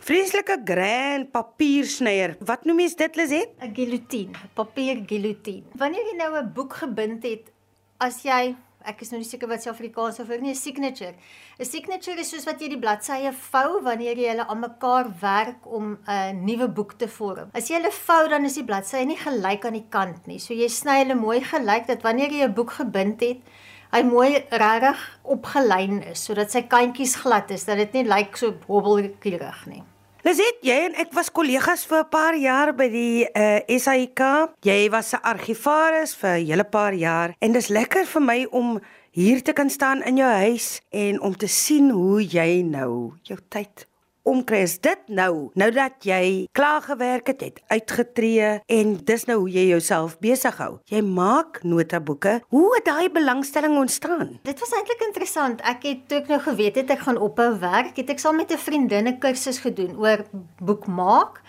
Vreeslike grand papiersnyer. Wat noem jy dit, Lizet? 'n Guillotine, papier guillotine. Wanneer jy nou 'n boek gebind het, as jy ek is nou nie seker wat se Afrikaans of nie 'n signature. 'n Signature is soos wat jy die bladsye vou wanneer jy hulle aan mekaar werk om 'n nuwe boek te vorm. As jy hulle vou, dan is die bladsye nie gelyk aan die kant nie. So jy sny hulle mooi gelyk dat wanneer jy 'n boek gebind het, hy mooi regtig opgelyn is sodat sy kantjies glad is, dat dit nie lyk so hobbelkierig nie. Liset, jy en ek was kollegas vir 'n paar jaar by die uh, eh, SAIK. Jy was 'n argivaris vir 'n hele paar jaar en dis lekker vir my om hier te kan staan in jou huis en om te sien hoe jy nou jou tyd omkry is dit nou nou dat jy klaar gewerk het, het uitgetree en dis nou hoe jy jouself besig hou. Jy maak notaboeke. Hoe het daai belangstelling ontstaan? Dit was eintlik interessant. Ek het toe ek nou geweet het ek gaan ophou werk, het ek saam met 'n vriendin 'n kursus gedoen oor boekmaak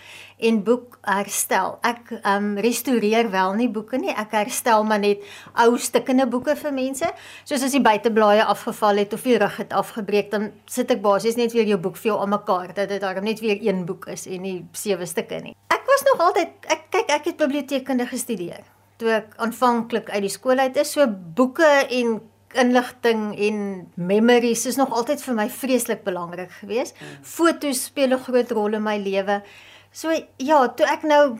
en boek herstel. Ek ehm um, restoreer wel nie boeke nie. Ek herstel maar net ou stukkende boeke vir mense. Soos as die buiteblaaie afgeval het of die rug het afgebreek, dan sit ek basies net weer jou boek vir jou aan mekaar dat dit daarom net weer een boek is en nie sewe stukke nie. Ek was nog altyd ek kyk ek het biblioteekkunde gestudeer. Toe ek aanvanklik uit die skool uit is, so boeke en inligting en memories is nog altyd vir my vreeslik belangrik geweest. Fotos speel 'n groot rol in my lewe. So ja, toe ek nou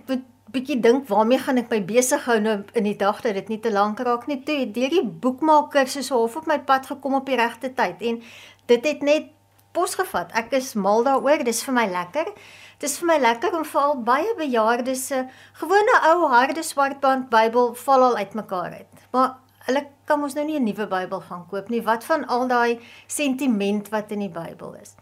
bietjie dink waarmee gaan ek my besig hou nou in die dag dat dit nie te lank raak nie. Toe het hierdie boekmakers so half op my pad gekom op die regte tyd en dit het net pos gevat. Ek is mal daaroor. Dis vir my lekker. Dis vir my lekker om veral baie bejaardes se gewone ou harde swartband Bybel val al uitmekaar uit. Maar hulle kan mos nou nie 'n nuwe Bybel gaan koop nie. Wat van al daai sentiment wat in die Bybel is?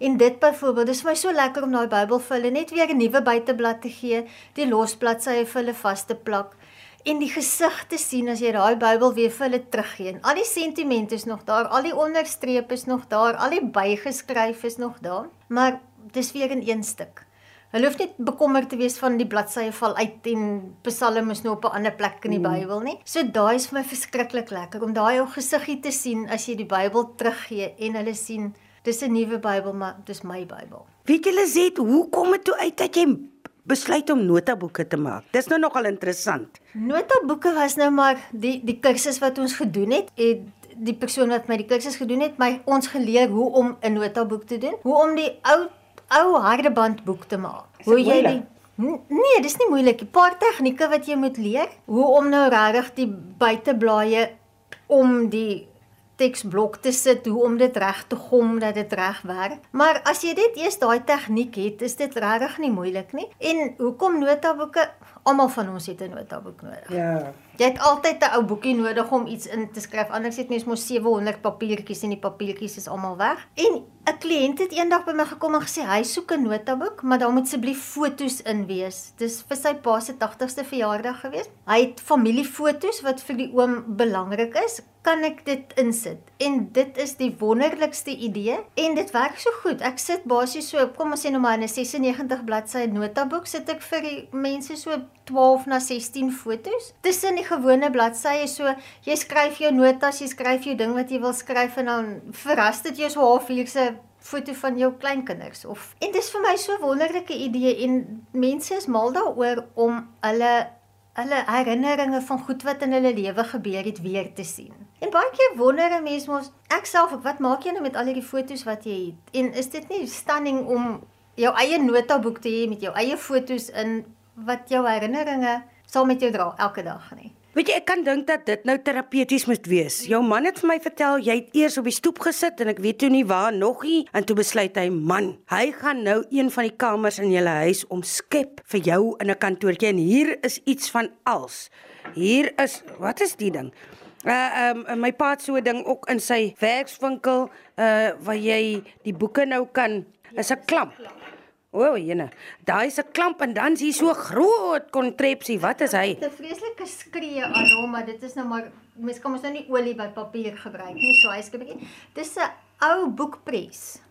En dit byvoorbeeld, dis vir my so lekker om daai Bybel vir hulle net weer 'n nuwe buiteblad te gee, die losbladsye vir hulle vas te plak en die gesig te sien as jy daai Bybel weer vir hulle teruggee. Al die sentimente is nog daar, al die onderstrepe is nog daar, al die bygeskryf is nog daar, maar dis weer in een stuk. Hulle hoef net bekommerd te wees van die bladsye val uit en Psalme is nou op 'n ander plek in die mm. Bybel nie. So daai is vir my verskriklik lekker om daai ou gesiggie te sien as jy die Bybel teruggee en hulle sien Dis 'n nuwe Bybel, maar dis my Bybel. Weet julle sê hoe kom dit toe uit dat jy besluit om notaboeke te maak? Dis nou nogal interessant. Notaboeke was nou maar die die kursus wat ons gedoen het en die persoon wat my die kursus gedoen het, my ons geleer hoe om 'n notaboek te doen, hoe om die ou ou hardebandboek te maak. Hoe jy die Nee, dis nie moeilik. 'n Paar tegnieke wat jy moet leer. Hoe om nou regtig die buiteblaaie om die teksblok te sit, hoe om dit reg te gom dat dit reg werk. Maar as jy dit eers daai tegniek het, is dit regtig nie moeilik nie. En hoekom notaboeke? Almal van ons het 'n notaboek nodig. Ja. Jy het altyd 'n ou boekie nodig om iets in te skryf. Anders het mens mos 700 papiertjies en die papiertjies is almal weg. En 'n kliënt het eendag by my gekom en gesê hy soek 'n notaboek, maar daar moet asseblief fotos in wees. Dis vir sy pa se 80ste verjaardag gewees. Hy het familiefotos wat vir die oom belangrik is kan ek dit insit? En dit is die wonderlikste idee en dit werk so goed. Ek sit basies so, kom ons sê nou maar in 'n 96 bladsy notaboek sit ek vir die mense so 12 na 16 fotos. Tussen die gewone bladsye so, jy skryf jou notas, jy skryf jou ding wat jy wil skryf en dan verras dit jou so halfuur se foto van jou kleinkinders of en dis vir my so wonderlike idee en mense is mal daaroor om hulle hulle herinneringe van goed wat in hulle lewe gebeur het weer te sien. En baie keer wonder 'n mens mos, ek self, wat maak jy nou met al hierdie foto's wat jy het? En is dit nie stunning om jou eie notaboek te hê met jou eie foto's in wat jou herinneringe sal met jou dra elke dag nie? Weet jy, ek kan dink dat dit nou terapeuties moet wees. Jou man het vir my vertel jy het eers op die stoep gesit en ek weet toe nie waar nog nie en toe besluit hy, man, hy gaan nou een van die kamers in julle huis omskep vir jou in 'n kantoortjie en hier is iets van als. Hier is, wat is die ding? Uh um my pa het so 'n ding ook in sy werkswinkel uh waar jy die boeke nou kan is 'n klamp. O, oh, jene. Daai is 'n klamp en dan is hier so groot kontrepsie. Wat is hy? 'n Vreeslike skree aan hom, maar dit is nou maar mens kan mos nou nie olie by papier gebruik nie, so hy skep bietjie. Dis 'n ou boekpres.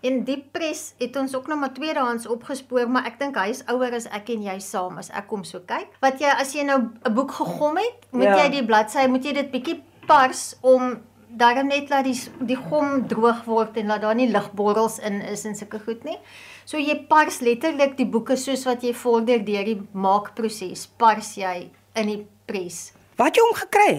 En die pres het ons ook nog maar tweedehands opgespoor, maar ek dink hy is ouer as ek en jy saam as ek kom so kyk. Wat jy as jy nou 'n boek gegom het, moet Ja. jy die bladsy, moet jy dit bietjie pars om daarom net laat die die gom droog word en laat daar nie ligborrels in is en sulke goed nie. So jy pars letterlik die boeke soos wat jy vorder deur die maakproses, pars jy in die pres. Wat het jy hom gekry?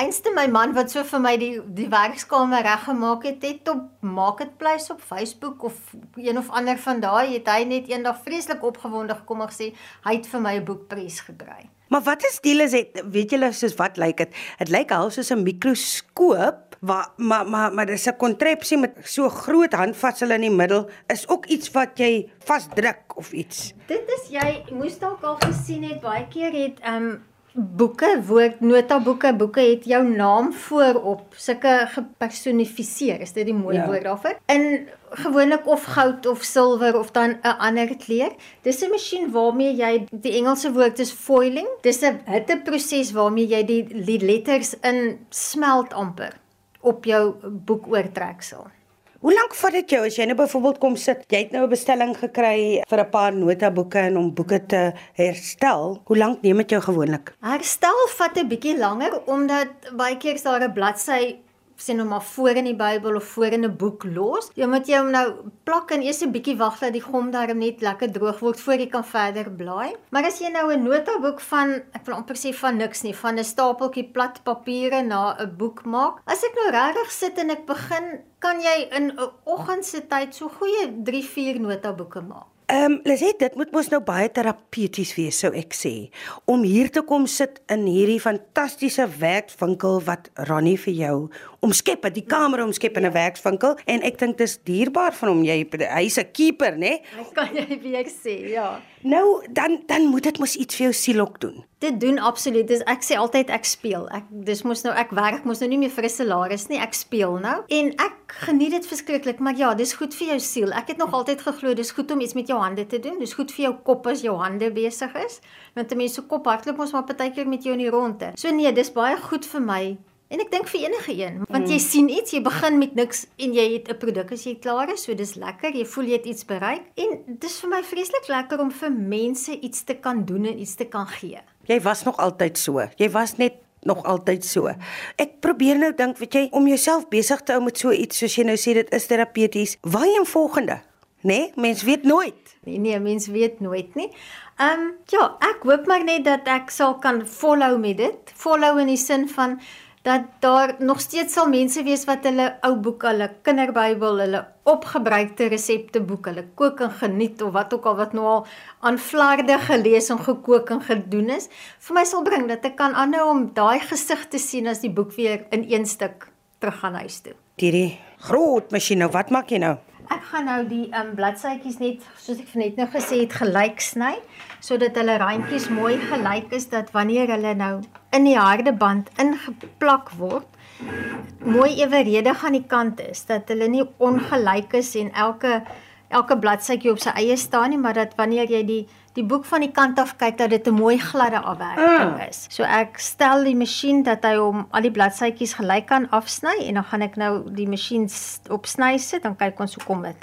Einste my man wat so vir my die die werkskamer reggemaak het, het op Marketplace op Facebook of een of ander van daai het hy net eendag vreeslik opgewonde gekom en gesê hy het vir my 'n boekpres gekry. Maar wat is die is dit weet julle soos wat lyk dit? Dit lyk half soos 'n mikroskoop waar maar maar maar dis 'n kontrepsie met so groot handvatsel in die middel is ook iets wat jy vasdruk of iets. Dit is jy moes dalk al gesien het baie keer het um boeke, woord notaboeke, boeke het jou naam voorop, sulke gepersonifiseer, is dit die mooi Ja. woord daarvoor? In gewoonlik of goud of silwer of dan 'n ander kleur. Dis 'n masjien waarmee jy die Engelse woord is foiling. Dis 'n hitteproses waarmee jy die, die letters in smelt amper op jou boekoortreksel. Hoe lank vat dit jou as jy nou byvoorbeeld kom sit, jy het nou 'n bestelling gekry vir 'n paar notaboeke en om boeke te herstel. Hoe lank neem dit jou gewoonlik? Herstel vat 'n bietjie langer omdat baie keer is daar 'n bladsy sien nou maar voor in die Bybel of voor in 'n boek los. Jy moet jy hom nou plak en eers 'n bietjie wag dat die gom daarom net lekker droog word voor jy kan verder blaai. Maar as jy nou 'n notaboek van ek wil amper sê van niks nie, van 'n stapeltjie plat papiere na 'n boek maak. As ek nou regtig sit en ek begin, kan jy in 'n oggend se tyd so goeie 3-4 notaboeke maak. Ehm um, Liset, dit moet mos nou baie terapeuties wees sou ek sê om hier te kom sit in hierdie fantastiese werkswinkel wat Ronnie vir jou omskep het, die kamer omskep in 'n werkswinkel en ek dink dis dierbaar van hom jy hy's 'n keeper, né? Dit kan jy weer sê, ja. Nou dan dan moet dit mos iets vir jou siel ook doen. Dit doen absoluut. Dis ek sê altyd ek speel. Ek dis mos nou ek werk mos nou nie meer vir 'n salaris nie. Ek speel nou. En ek geniet dit verskriklik, maar ja, dis goed vir jou siel. Ek het nog altyd geglo dis goed om iets met jou hande te doen. Dis goed vir jou kop as jou hande besig is. Want 'n mens se kop hardloop mos maar partykeer met jou in die ronde. So nee, dis baie goed vir my. En ek dink vir enige een, want jy sien iets, jy begin met niks en jy het 'n produk as jy klaar is, so dis lekker. Jy voel jy het iets bereik en dis vir my vreeslik lekker om vir mense iets te kan doen en iets te kan gee. Jy was nog altyd so. Jy was net nog altyd so. Ek probeer nou dink, weet jy, om jouself besig te hou met so iets soos jy nou sê dit is terapeuties. Waarheen volgende? Né? Nee? Mens weet nooit. Nee, nee, mens weet nooit nie. Ehm um, ja, ek hoop maar net dat ek sal kan follow met dit. Follow in die sin van dat daar nog steeds sal mense wees wat hulle ou boeke, hulle kinderbybel, hulle opgebruikte resepteboek, hulle kook en geniet of wat ook al wat nou al aan flarde gelees en gekook en gedoen is, vir my sal bring dat ek kan aanhou om daai gesig te sien as die boek weer in een stuk terug gaan huis toe. Hierdie groot masjien nou, wat maak jy nou? Ek gaan nou die um bladsytjies net soos ek net nou gesê het gelyk sny sodat hulle randjies mooi gelyk is dat wanneer hulle nou in die harde band ingeplak word mooi eweredig aan die kante is dat hulle nie ongelyk is en elke elke bladsytjie op sy eie staan nie maar dat wanneer jy die die boek van die kant af kyk dat dit 'n mooi gladde afwerking Ah. is. So ek stel die masjien dat hy hom al die bladsytjies gelyk kan afsny en dan gaan ek nou die masjien op sny sit dan kyk ons hoe kom dit.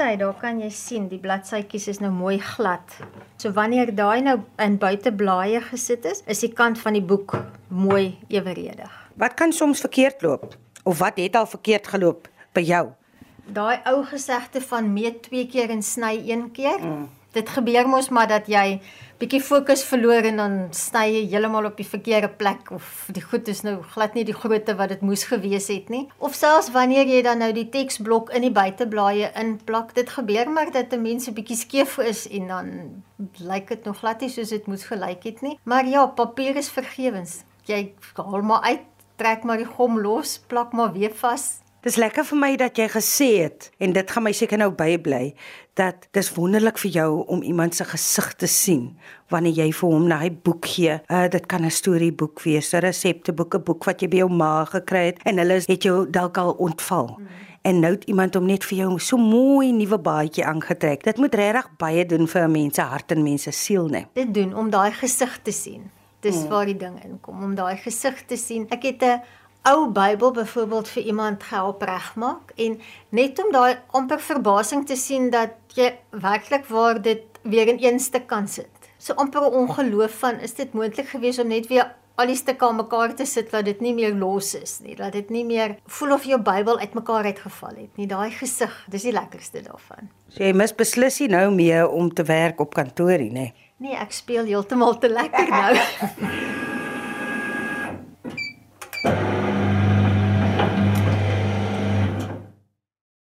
Sê, daar kan jy sien die bladsytjies is nou mooi glad. So wanneer daai nou in buiteblaaie gesit is, is die kant van die boek mooi eweredig. Wat kan soms verkeerd loop? Of wat het al verkeerd geloop by jou? Daai ou gesegde van meet twee keer en sny een keer. Mm. Dit gebeur mos maar dat jy bietjie fokus verloor en dan sny jy heeltemal op die verkeerde plek of die goed is nou glad nie die grootte wat dit moes gewees het nie. Of selfs wanneer jy dan nou die teksblok in die buiteblaaie inplak, dit gebeur maar dat 'n mens 'n bietjie skeef is en dan lyk dit nog glad nie soos dit moes gelyk het nie. Maar ja, papier is vergewens. Jy haal maar uit, trek maar die gom los, plak maar weer vas. Dis lekker vir my dat jy gesê het en dit gaan my seker nou bybly dat dis wonderlik vir jou om iemand se gesig te sien wanneer jy vir hom daai boek gee. Uh dit kan 'n storieboek wees, 'n resepteboek, 'n boek wat jy by jou ma gekry het en hulle het jou dalk al ontval. Mm. en nou het iemand hom net vir jou so mooi nuwe baadjie aangetrek. Dit moet regtig baie doen vir 'n mens se hart en mens se siel, né? Dit doen om daai gesig te sien. Dis hmm. waar die ding inkom om daai gesig te sien. Ek het 'n ou Bybel byvoorbeeld vir iemand gehelp regmaak en net om daai amper verbasing te sien dat jy werklik waar dit weer in een stuk kan sit. So amper 'n ongeloof van is dit moontlik geweest om net weer al die stukke aan mekaar te sit dat dit nie meer los is nie, dat dit nie meer voel of jou Bybel uitmekaar uitgeval het nie. Daai gesig, dis die lekkerste daarvan. So jy mis beslis nie nou meer om te werk op kantoorie, nê? Nee, ek speel heeltemal te lekker nou.